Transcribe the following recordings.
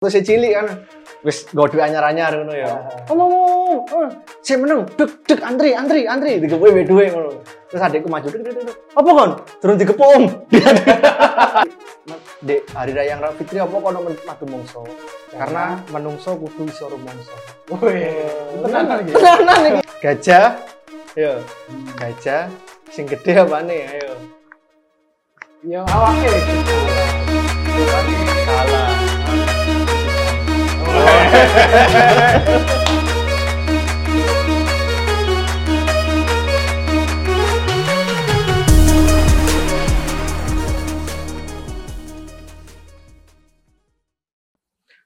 Terus si cilik kan wis duit anyar-anyar ngono ya. Ngomong, oh, si meneng, dek dek antri antri antri digepoke wae duit ngono. Terus adekku maju dek dek dek. Apa kon? Turun digepok om. Dek hari raya yang Fitri apa kono madu mongso? Karena menungso kudu iso rumangsa. Wih, tenanan iki. Tenanan iki. Gajah. Yo. Gajah sing gede apane ayo. Yang awake. Salah.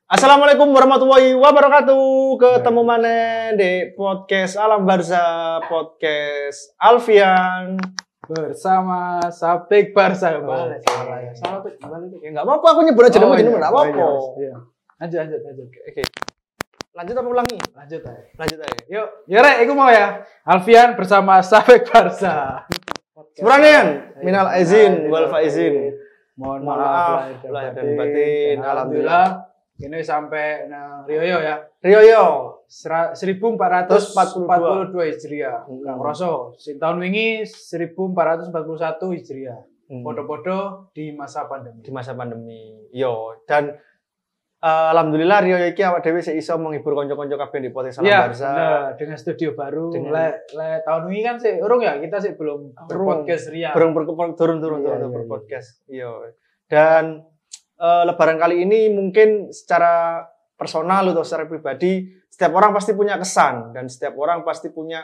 Assalamualaikum warahmatullahi wabarakatuh. Ketemu mana di podcast Alam Barza, podcast Alfian. Bersama Sapik. Oh, Balik. salah ya. Salah Pik. Ya nggak apa-apa, aku nyebut aja nama Oh, iya. nggak Oh, apa-apa. Lanjut, lanjut, lanjut. Oke. Lanjut apa ulangi? Lanjut aja. Lanjut aja. Yuk, ya Rek, aku mau ya. Alfian bersama Sapik Barsa. Sebenarnya, minal aizin wal faizin. Mohon maaf, lahir dan batin. Alhamdulillah. Ini sampai nang Rioyo ya. Rio yo. Sera- 1442 Hijriah. Hmm. Sing tahun wingi 1441 Hijriah. Hmm. Podo-podo di masa pandemi. di masa pandemi. Yo dan eh, alhamdulillah Rio iki awak dhewe sik iso menghibur kanca-kanca kabeh di podcast Salam Iya, Barza. bener. dengan studio baru. Dengan- Le, le tahun ini kan sih urung ya, kita sih belum berpodcast Ria. Burung turun turun turun Iya, iya, berpodcast. Iya. Dan eh, lebaran kali ini mungkin secara personal atau secara pribadi setiap orang pasti punya kesan dan setiap orang pasti punya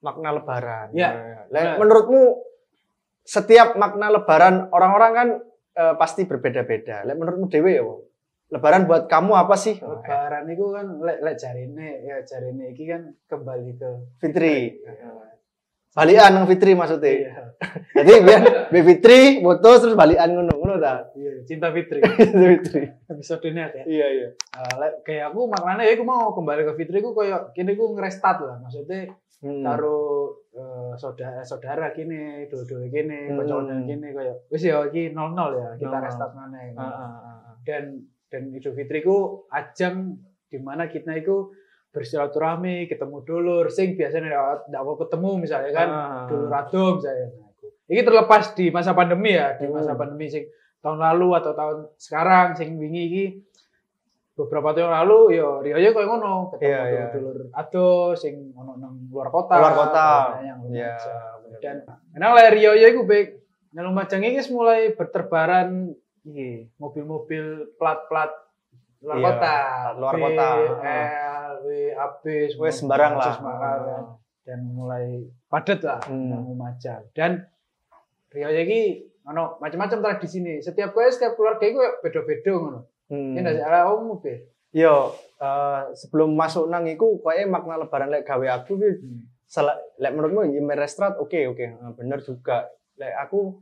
makna lebaran. Iya, Nah, le- benar. menurutmu setiap makna lebaran orang-orang kan eh, pasti berbeda-beda. Le, menurutmu dewe ya? Lebaran buat kamu apa sih? Lebaran itu kan lek lek jarine ya jarine iki kan kembali ke Fitri. Balian nang Fitri maksudnya. Iya. Jadi biar Be Fitri putus terus balian ngono, ngono ta? Iya, cinta Fitri. Fitri. Episode ini ya. Iya, iya. Uh, lek kayak aku maknanya ya aku mau kembali ke Fitri aku kayak kini aku ngerestart lah maksudnya Hmm. karo eh, saudara saudara gini dua-dua gini Hmm. kocok gini kayak wis ya iki nol nol ya kita Nol-nol. restart mana ah. dan dan Idul Fitri ku ajang di mana kita itu bersilaturahmi ketemu dulur sing biasanya ndak mau ketemu misalnya kan Ah. dulur ado misalnya nah, ini terlepas di masa pandemi ya di masa Hmm. pandemi sing tahun lalu atau tahun sekarang sing wingi iki beberapa tahun lalu yo Rio yo koyo ngono ketemu Iya, iya. dulur ado sing ono nang luar kota Luar kota. Nah, yang Iya. Lumajang. dan Emang lah Rio yo iku baik nang Lumajang iki wis mulai berterbaran iki mobil-mobil plat-plat luar Iya, kota, luar B, kota. L, W, AB, semua sembarang lah. sembarang kan. dan mulai padat lah Hmm. Lumajang. Dan Rio iki ono macam-macam tradisi nih. Setiap kowe setiap keluarga iku beda-beda ngono. Hmm. Ini ndak ala umum be. Yo, eh, sebelum masuk nang iku koyo makna lebaran lek gawe aku ki salah lek menurutmu ya merestrat oke oke Eh, bener juga. Lek aku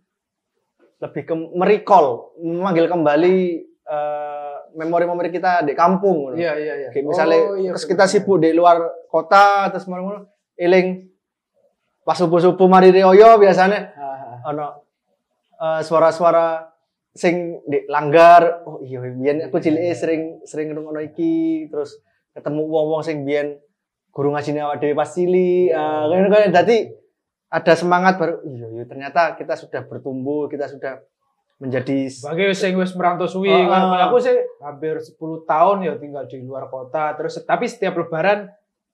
lebih ke merecall, memanggil kembali eh, memori-memori kita di kampung. Iya iya iya. Kayak misalnya Oh, iya, terus kita sibuk di luar kota terus ngono eling pas subuh-subuh mari rioyo biasanya Ah, ah. ono eh, suara-suara sing di langgar oh iya biyen aku cilik sering sering ngrungokno iki terus ketemu wong-wong sing biyen guru ngajine awak dhewe pas cilik kan kan dadi ada semangat baru iya iya ternyata kita sudah bertumbuh kita sudah menjadi Sebagai sing wis merantau suwi Ah, kan ah. aku sih hampir 10 tahun ya tinggal di luar kota terus tapi setiap lebaran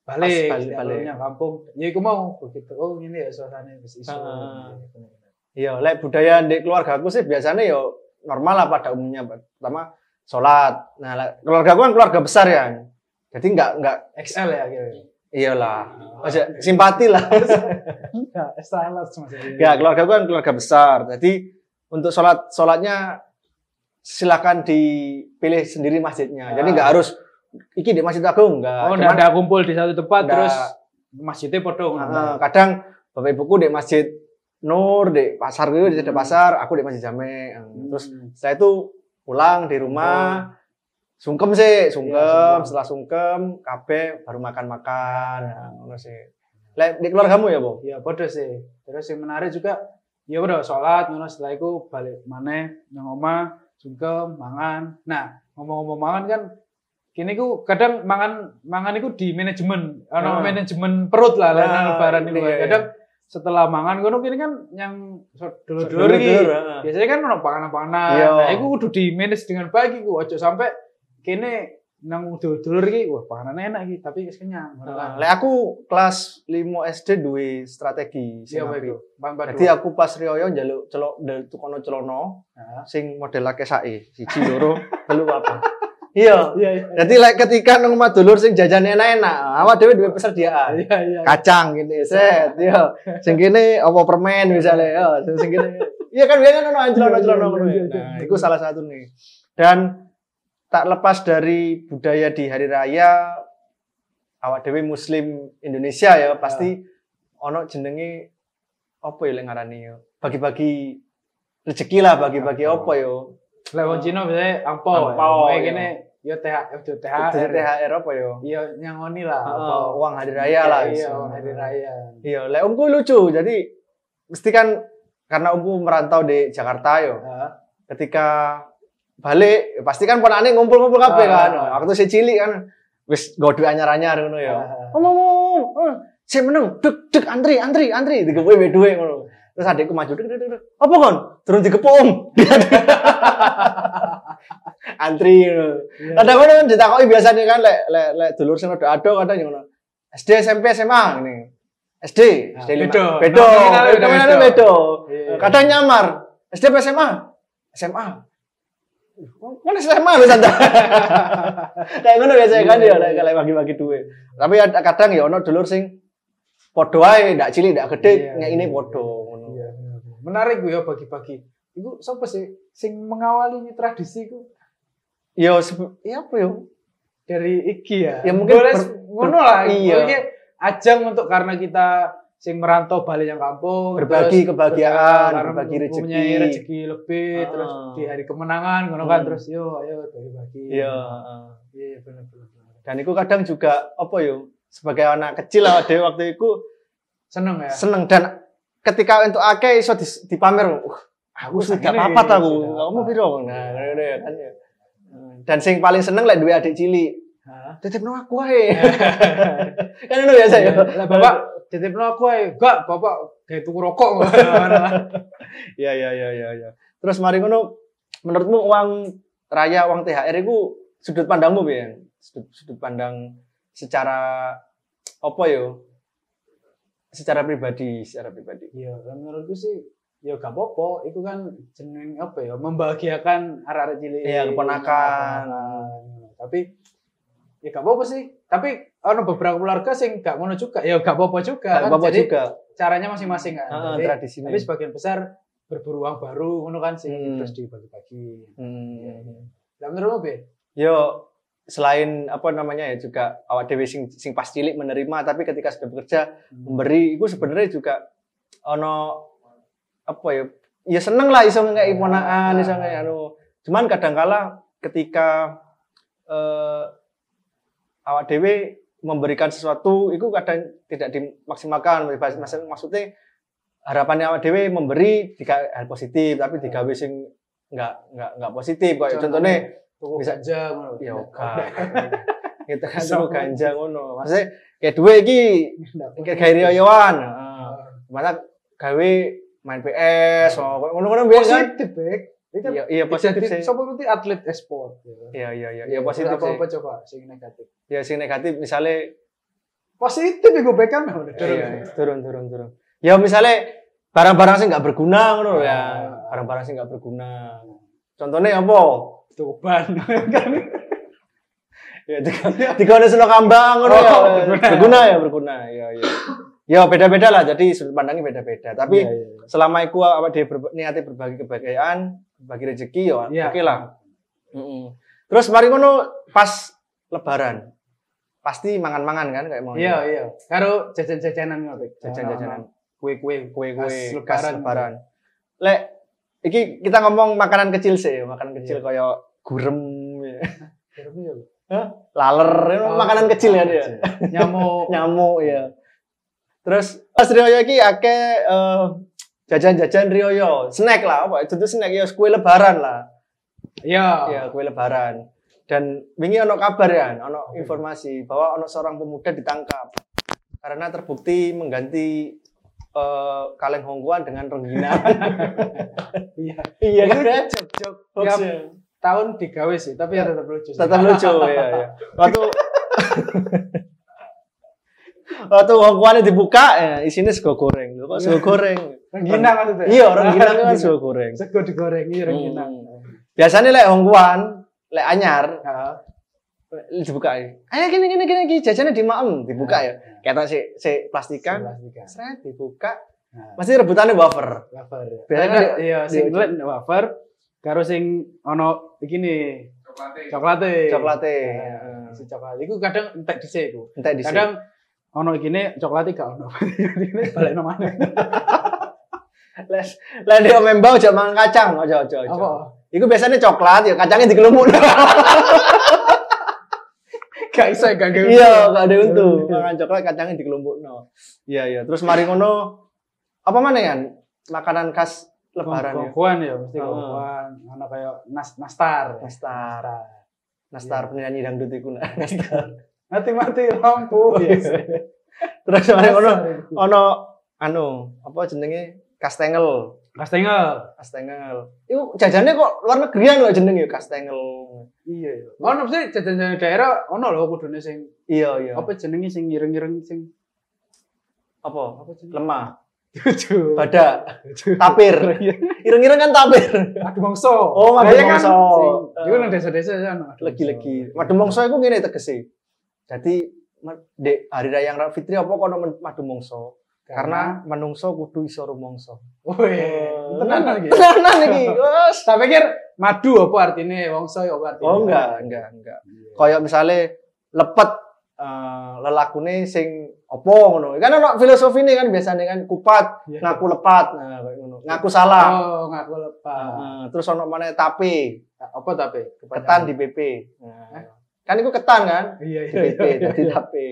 balik, Pas balik, balik. kampung. Ya iku mau begitu. Oh ini ya suasananya wis iso. Ah. Iya, lek budaya di keluarga aku sih biasanya yo normal lah pada umumnya. Pertama sholat. Nah, keluarga aku kan keluarga besar ya. Jadi nggak nggak XL ya gitu. Iyalah. Maksudnya simpati lah. Enggak, ya, keluarga aku kan keluarga besar. Jadi untuk sholat sholatnya silakan dipilih sendiri masjidnya. Jadi Ah. nggak harus iki di masjid agung nggak. Oh, enggak ada kumpul di satu tempat terus masjidnya podo ah, kadang bapak ibuku di masjid Nur di pasar gitu di ada pasar, aku di masjid Jame. Terus Hmm. setelah itu pulang di rumah sungkem sih sungkem Iya, sungkem. setelah sungkem kabeh baru makan makan nah, ngono sih Lek, di keluargamu ya bu Ya podo sih. Terus yang menarik juga ya udah sholat ngono setelah itu balik maneh nang omah sungkem mangan. Nah, ngomong-ngomong mangan kan kini ku kadang mangan mangan iku di manajemen, ono manajemen perut lah, lah Ah, lebaran itu. iya, iya. Kadang setelah mangan ngono kini kan yang iki Dulur-dulur, ah. biasanya kan ono panganan-panganan. Iya. Nah, iku kudu di manage dengan baik iku, ojo sampai kene nang dulur-dulur iki wah panganan enak iki tapi wis kenyang. Nah, lek aku kelas 5 SD duwe strategi sing Iya, apa iku? Bang Jadi aku pas riyo njaluk celok ndel tukono celono Nah. sing model akeh sae, siji loro, telu apa. Iya. Iya, iya. Jadi lek ketika nang omah dulur sing jajan enak-enak, awak dhewe duwe persediaan. Iya, iya. Kacang gini, set, iya. Sing kene apa permen misalnya, ya, sing- kene. Iya kan biasanya ono Iya, iya, ngono. iya, iya, Nah, iya. itu salah satu nih. Dan tak lepas dari budaya di hari raya awak dhewe muslim Indonesia ya pasti ono jenenge apa ya lek ngarani ya bagi-bagi rezeki lah bagi-bagi apa ya Lah wong Cina biasanya. Angpau, Angpau iya. kene yo THR, yo THR. THR apa ya Iya nyangoni lah. Apa. uang hari raya lah Iya, uang hari raya. iya lek omku lucu jadi mesti kan karena omku merantau di Jakarta yo ketika balik pasti kan ponakane ngumpul-ngumpul kabeh Ah. kan waktu si cilik kan wis duit anyar-anyar ngono ya. Ah. om om om om, si meneng dek dek antri antri antri digepuke mbek duit ngono. Terus adikku maju dek dek dek. Apa kon turun digepuk om. Antri ngono. Iya. kadang kadang kan ditakoki biasanya kan lek lek lek dulur sing rada ado kadang ngono. SD SMP SMA ngene. SD Ah, SD bedo. bedo bedo udah bedo, bedo. bedo. Kadang nyamar. SD SMA? SMA Mana SMA lu tante? Kayak ngono biasanya kan ya, lek lek bagi-bagi duit. Tapi ada kadang ya ono dulur sing padha ndak cilik, ndak gede, Iya, nek ini iya. padha ngono. Iya. Menarik gue ya bagi-bagi. Iku sapa sih sing mengawali tradisi iku Ya ya apa ya? dari iki ya. Ya, mungkin ngono lah. iya. Iya. Ajang untuk karena kita sing merantau balik yang kampung Berbagi terus kebahagiaan, karena berbagi rezeki. mempunyai rezeki lebih Ah. terus di hari kemenangan ngono kan Hmm. terus yo ayo bagi-bagi. Iya, Iya, iya, bener bener. bener. Dan itu kadang juga apa ya? Sebagai anak kecil lah dhewe waktu itu Seneng ya. seneng dan ketika untuk akeh iso dipamer, uh, aku sudah papat aku. Kamu piro? Nah, ngono ya kan ya. Dan sing paling seneng lek duwe adik cilik. Hah? Titipno aku ae. kan itu biasa ya. Lah bapak titipno aku ae. Enggak, bapak kayak tuku rokok. Iya iya iya iya iya. Terus mari ngono menurutmu uang raya uang THR itu sudut pandangmu piye? Sudut, sudut pandang secara apa yo? Secara pribadi, secara pribadi. Iya, kan menurutku sih ya gak apa-apa, itu kan jeneng apa ya, membahagiakan arek-arek cilik. Iya, keponakan. Tapi ya gak apa-apa sih. Tapi ada beberapa keluarga sing gak ngono juga, ya gak apa-apa juga Gak kan. apa-apa Jadi juga. caranya masing-masing kan. Heeh, Jadi, tradisinya. tapi sebagian besar berburu uang baru ngono kan sih Hmm. terus dibagi-bagi. Hmm. Lah menurutmu Be? Yo selain apa namanya ya juga awak dewe sing sing pas cilik menerima tapi ketika sudah bekerja memberi itu sebenarnya juga ono apa ya ya seneng lah iso ngekei ponakan iso ngekei anu cuman kadangkala ketika eh, awak dewe memberikan sesuatu itu kadang tidak dimaksimalkan. Maksud- maksudnya harapannya awak dewe memberi tiga hal positif tapi digawe sing nggak nggak nggak positif. Kayak contohnya tuku bisa- ganja ngono. ya oke. Kita kan tuh ganja ngono. Maksudnya kayak dua iki kayak gawe riyoyoan heeh. Masa gawe main PS, oh, ngono-ngono biasa kan. Ini kan Iya, iya positif sih. Sopo ngerti atlet e-sport. gitu. Iya, iya, iya, iya positif apa sih. apa coba sing negatif Ya sing negatif misalnya positif iku Beckham ya udah iya, turun turun turun. Ya misalnya barang-barang sing nggak berguna ngono ya. Ah. Barang-barang sing nggak berguna. Contohnya apa? tuban kan Ya tiga tiga seno kambang ngono ya. Oh, berguna. Berguna ya, berguna. Ya, ya. Ya beda-beda lah, jadi sudut pandangnya beda-beda. Tapi Iya, iya, iya. selama iku apa dia ber, niate berbagi kebahagiaan, berbagi rezeki ya Iya. oke lah. Mm-mm. Terus mari ngono pas lebaran. Pasti mangan-mangan kan kayak mau. iya iya karo jajan-jajanan ngono. Jajan-jajanan. kue-kue Kue-kue lebaran. lebaran. Lek iki kita ngomong makanan kecil sih, makanan kecil Iya. kayak gurem, ya. Hah? laler, Oh, makanan kecil ya dia. nyamuk Nyamuk ya. Terus pas Rioyo iki akeh eh, jajan-jajan Rioyo, snack lah, apa itu tuh snack ya kue lebaran lah. iya Ya, kue lebaran. Dan wingi ono kabar ya, ono informasi bahwa ono seorang pemuda ditangkap karena terbukti mengganti eh, kaleng Hongguan dengan renggina. Iya. iya kan? jok-jok tiap ya. tahun digawe sih, tapi ya tetap lucu. Tetap lucu ya, ya. Waktu Waktu Hongguan dibuka, ya, isinya sego goreng. Loh, Kok sego goreng? Renggina maksudnya. Iya, renggina kan sego goreng. Sego digoreng, iya renggina. Hmm. Biasanya lek Hongguan, lek anyar, Heeh. dibuka ayo gini gini gini gini jajannya di maem dibuka ya kata si si plastikan Plastikan. seret dibuka Nah, masih rebutannya wafer wafer. ya. Biasanya di- iya di- sing lek wafer karo sing ono iki nih coklatnya. coklatnya Nah, si coklat iku kadang entek dhisik iku. entah di sini Kadang ono gini coklatnya gak ono. Ini balik mana? les les dia membau aja mangan kacang ojo ojo ojo Apa? itu biasanya coklat ya kacangnya digelumuk Gak iso gak iya gak ada untung makan coklat kacangnya digelumuk no iya iya terus mari ngono apa mana ya makanan khas lebaran ya Kongkuan ya, mesti Heeh. kongkuan. Ono kayak nas nastar. nastar Nastar. nastar penyanyi dangdut itu nah Mati-mati lampu. terus mari ngono Nastar itu. ono anu apa jenenge kastengel Kastengel. kastengel itu jajannya kok luar negerian loh jenenge kastengel Iya. iya. Ono mesti jajan-jajan daerah ono lho kudune sing iya iya apa jenenge sing ireng-ireng sing apa apa jenenge? lemah Tujuh. badak tapir ireng-ireng kan tapir Adu mongso. Oh, adu Lah, iya mongso. sing- Iku nang desa-desa ono. adu legi-legi madu mongso itu gini tegese jadi dek hari raya yang fitri apa kono madu mongso karena menungso kudu iso rumongso Wih, Oh. tenan lagi. tenanan iki. Wes. Tak pikir madu apa artinya wongso ya apa artinya? oh enggak enggak enggak. Kayak misalnya lepet eh, lelakune sing opo ngono. Kan ono filosofi kan biasanya kan kupat Iya. ngaku lepat nah ngono. Ngaku salah. Oh, ngaku lepas. Nah, terus ono mana tapi Apa tapi? ketan di BP nah, kan itu ketan kan Iya, iya. BP iya. jadi tapi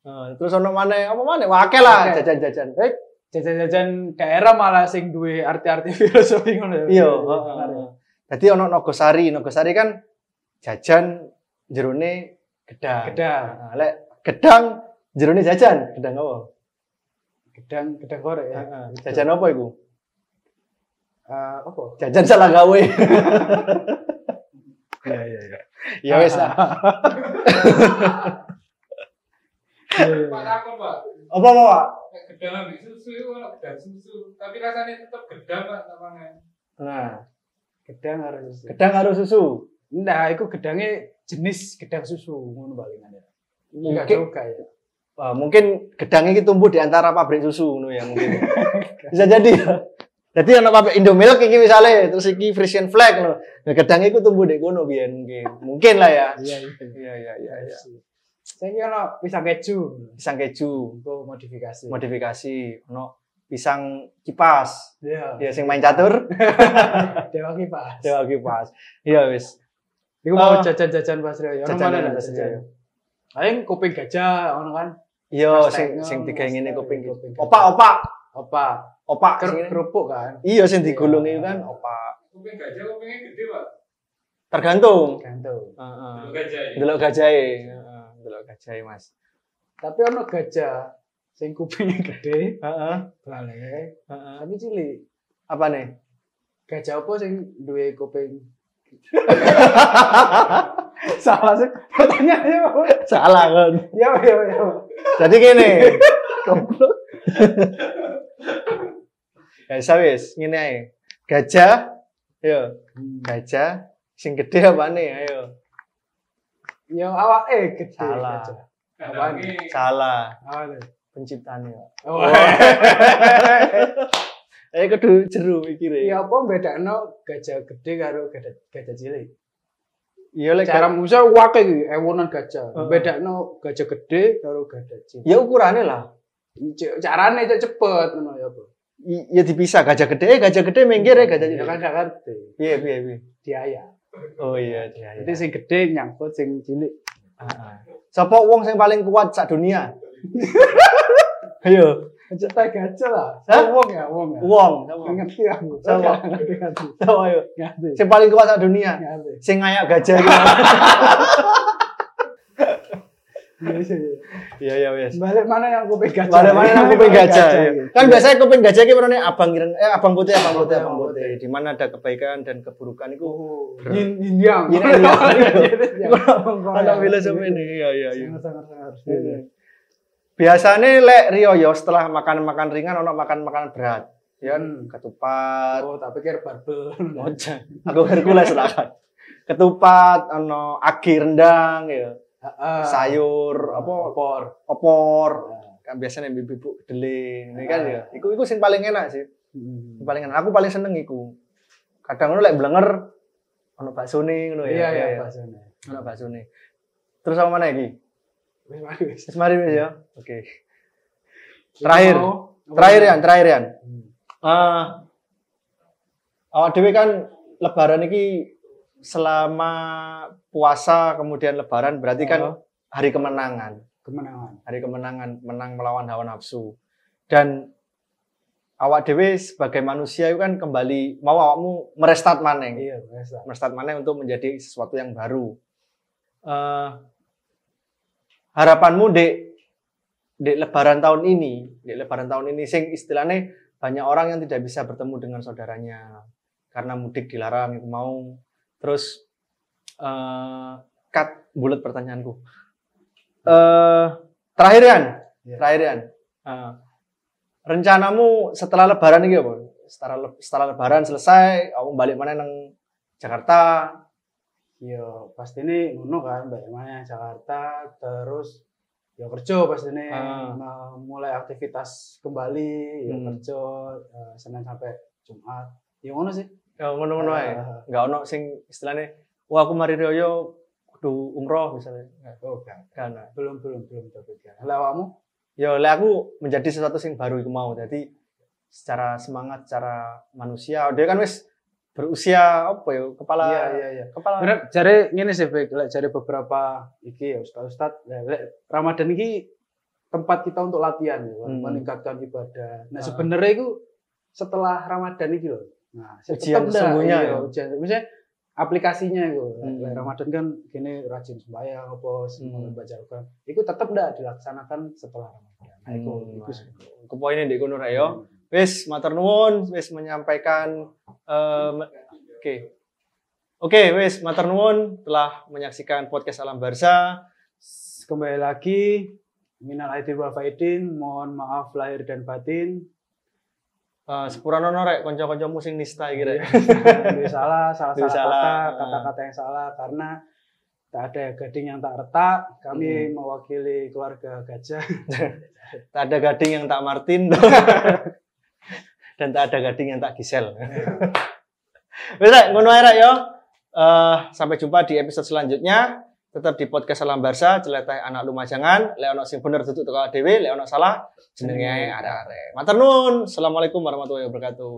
Nah, terus ono mana apa mana wakil lah jajan-jajan Eh, jajan-jajan daerah malah sing duwe arti-arti filosofi ngono ya. iya ya. heeh. jadi ono nogosari nogosari kan jajan jerone gedang Gedang, Nah, lek gedang jerone jajan gedang apa gedang, gedang korek ya. Heeh. jajan apa iku Eh, apa? jajan salah gawe Iya, iya, iya. ya wes lah Pak takut pak, apa apa Pak? Nek gedang ambil susu itu ono gedang susu, tapi rasanya tetap gedang pak namanya. nah Gedang harus susu. gedang harus susu Nah, itu gedangnya jenis gedang susu ngono palingan ya. Enggak mungkin juga ya. Wah, mungkin gedangnya iki tumbuh di antara pabrik susu ngono ya mungkin. Bisa jadi ya. Jadi ana pabrik Indomilk iki misalnya terus iki Frisian Flag ngono. Nah, gedangnya iku tumbuh di kono biyen mungkin. Mungkin lah ya. Iya, iya. Iya iya iya iya. Saya kira pisang keju Pisang keju, untuk modifikasi. modifikasi, ono pisang kipas. Iya. Ya sing main catur, Dewa kipas. dewa kipas. Iya wis. Iku mau jajan-jajan Pas Rio. Ono Jajan mana jajan dah Pas jajan? Rio. Paling kuping gajah ono kan. Iya Mas sing sing tiga Mas ngene kuping. kuping. Opak opak, Ker kerupuk kan. Iya sing Iya. digulung itu kan opak. Kuping gajah kupingnya gede pak. Tergantung. Gantung. Heeh. Dulu gajah ya. Delok. Heeh, delok gajahe, Mas. Tapi ono gajah sing kupingnya gede, Heeh. balik, Heeh. tapi cilik. Apa nih? Gajah apa sing duwe kuping? Salah sih. Pertanyaannya apa? Salah kan. Ya, ya, ya. Jadi gini. Goblok. ya wis, ngene ae. Gajah, yo, gajah sing gede apa nih? Ayo. Ya awak eh gede. Salah. Kadangnya Salah Awak deh. penciptanya. Oh. Eh kudu jeru mikire. Ya apa bedakno gajah gede karo gajah, gajah cilik? Iya lek Cara musa wake iki ewonan gajah. Heeh. Bedakno gajah gede karo gajah cilik. ya ukurannya lah. Carane cek cepet ngono ya, Bro. I- Ya dipisah gajah gede, gajah gede minggir ya gajah Ya cilik. kan gak ngerti. Piye piye piye. Diaya. Oh iya, iya. Jadi sing gede nyangkut sing cilik. Heeh. Sapa wong sing paling kuat sak dunia? Ayo. Cetak gajah lah. Hah? Wong ya, wong ya. Wong. Ngerti aku. Sama. Ngerti, ngerti. Sama yo. Ngerti. Sing paling kuat sak dunia. Ngerti. Sing ngayak gajah. Iya, iya, iya. Iya iya wes. Balik mana yang kuping gajah? Pada mana aku pengen gajah. ya. gitu. Kan biasanya kuping gajah iki warnane abang ireng eh abang putih abang putih abang putih. Di mana ada kebaikan dan keburukan itu Oh, yin yin yang. Yin yang. Ada filosofi ini. Iya iya iya. Sangat sangat sangat. Biasanya lek Rio yo setelah makan-makan ringan ono makan-makan berat. Ya Hmm. ketupat. Oh, tak pikir barbel. Oja. Aku Hercules lah kan. Ketupat, ono agi rendang ya. Sayur apa opor. opor. Kan biasanya ibu-ibu kedelai. Ini kan ya. Iku iku sing paling enak sih. Hmm. Paling enak. Aku paling seneng iku. Kadang ngono lek blenger ono baksone ngono ya. Iya iya bahasanya. Ono baksone. Terus sama mana iki? Wis mari wis. Mari wis ya. Oke. Terakhir. Terakhir ya, terakhir ya. Eh awak dhewe kan lebaran iki selama puasa kemudian lebaran berarti kan Oh. hari kemenangan. Kemenangan. Hari kemenangan, menang melawan hawa nafsu. Dan awak dhewe sebagai manusia itu kan kembali mau awakmu merestart maneng. Iya, biasa. Merestart maneng untuk menjadi sesuatu yang baru. Eh harapanmu dek dek lebaran tahun ini, dek lebaran tahun ini sing istilahnya banyak orang yang tidak bisa bertemu dengan saudaranya karena mudik dilarang itu mau. Terus eh cut bulat pertanyaanku. Eh terakhir Yan, Iya. terakhir Yan. Eh, rencanamu setelah lebaran ini apa? Setelah setelah lebaran selesai, kamu balik mana nang Jakarta? Iya, pasti ini ngono kan, bagaimana Jakarta, terus ya kerja pasti ini Ah. mulai aktivitas kembali, ya Hmm. kerja eh, Senin sampai Jumat. Ya ngono sih. Ya ngono-ngono ae. Ah. Enggak ono sing istilahnya, wah aku mari Rioyo kudu umroh misalnya. Nggak, Oh, kan. Belum belum belum terpikir. Lah awakmu? Ya oleh aku menjadi sesuatu sing baru iku mau. Jadi secara semangat, secara manusia, dia kan wis berusia apa ya, kepala Iya, iya, iya. kepala Bener, cari ngene sih, Bek. Lek cari beberapa iki ya ustaz-ustaz, lek lek Ramadan iki tempat kita untuk latihan ya, Hmm. meningkatkan ibadah. Nah, Ah. sebenarnya itu setelah Ramadan iki loh. Nah, Ujian sesungguhnya iya, ya. ujian. Misalnya aplikasinya itu, Hmm. Ramadan kan gini rajin sembahyang apa semua Hmm. baca Al-Quran. Itu tetap dah dilaksanakan setelah Ramadan. Nah, itu Hmm, itu ke poinnya di kono rek, yo. Wis matur nuwun, wis menyampaikan eh, oke. Oke, wis matur nuwun telah menyaksikan podcast Alam Barsa. Kembali lagi minal aidin wal faidin, mohon maaf lahir dan batin. Eh sepuranono rek kanca-kancamu sing nista iki rek. Duit salah, salah salah kata, kata-kata yang salah karena tak ada gading yang tak retak. Kami Hmm. mewakili keluarga gajah. tak ada gading yang tak Martin dan tak ada gading yang tak Gisel. Wis ngono ae rek yo. Eh sampai jumpa di episode selanjutnya. Tetap di podcast Salam Barsa, celeteh anak lumajangan, lek ono sing bener tutuk teko dhewe, lek ono salah jenenge ada arek. Matur nuwun. Assalamualaikum warahmatullahi wabarakatuh.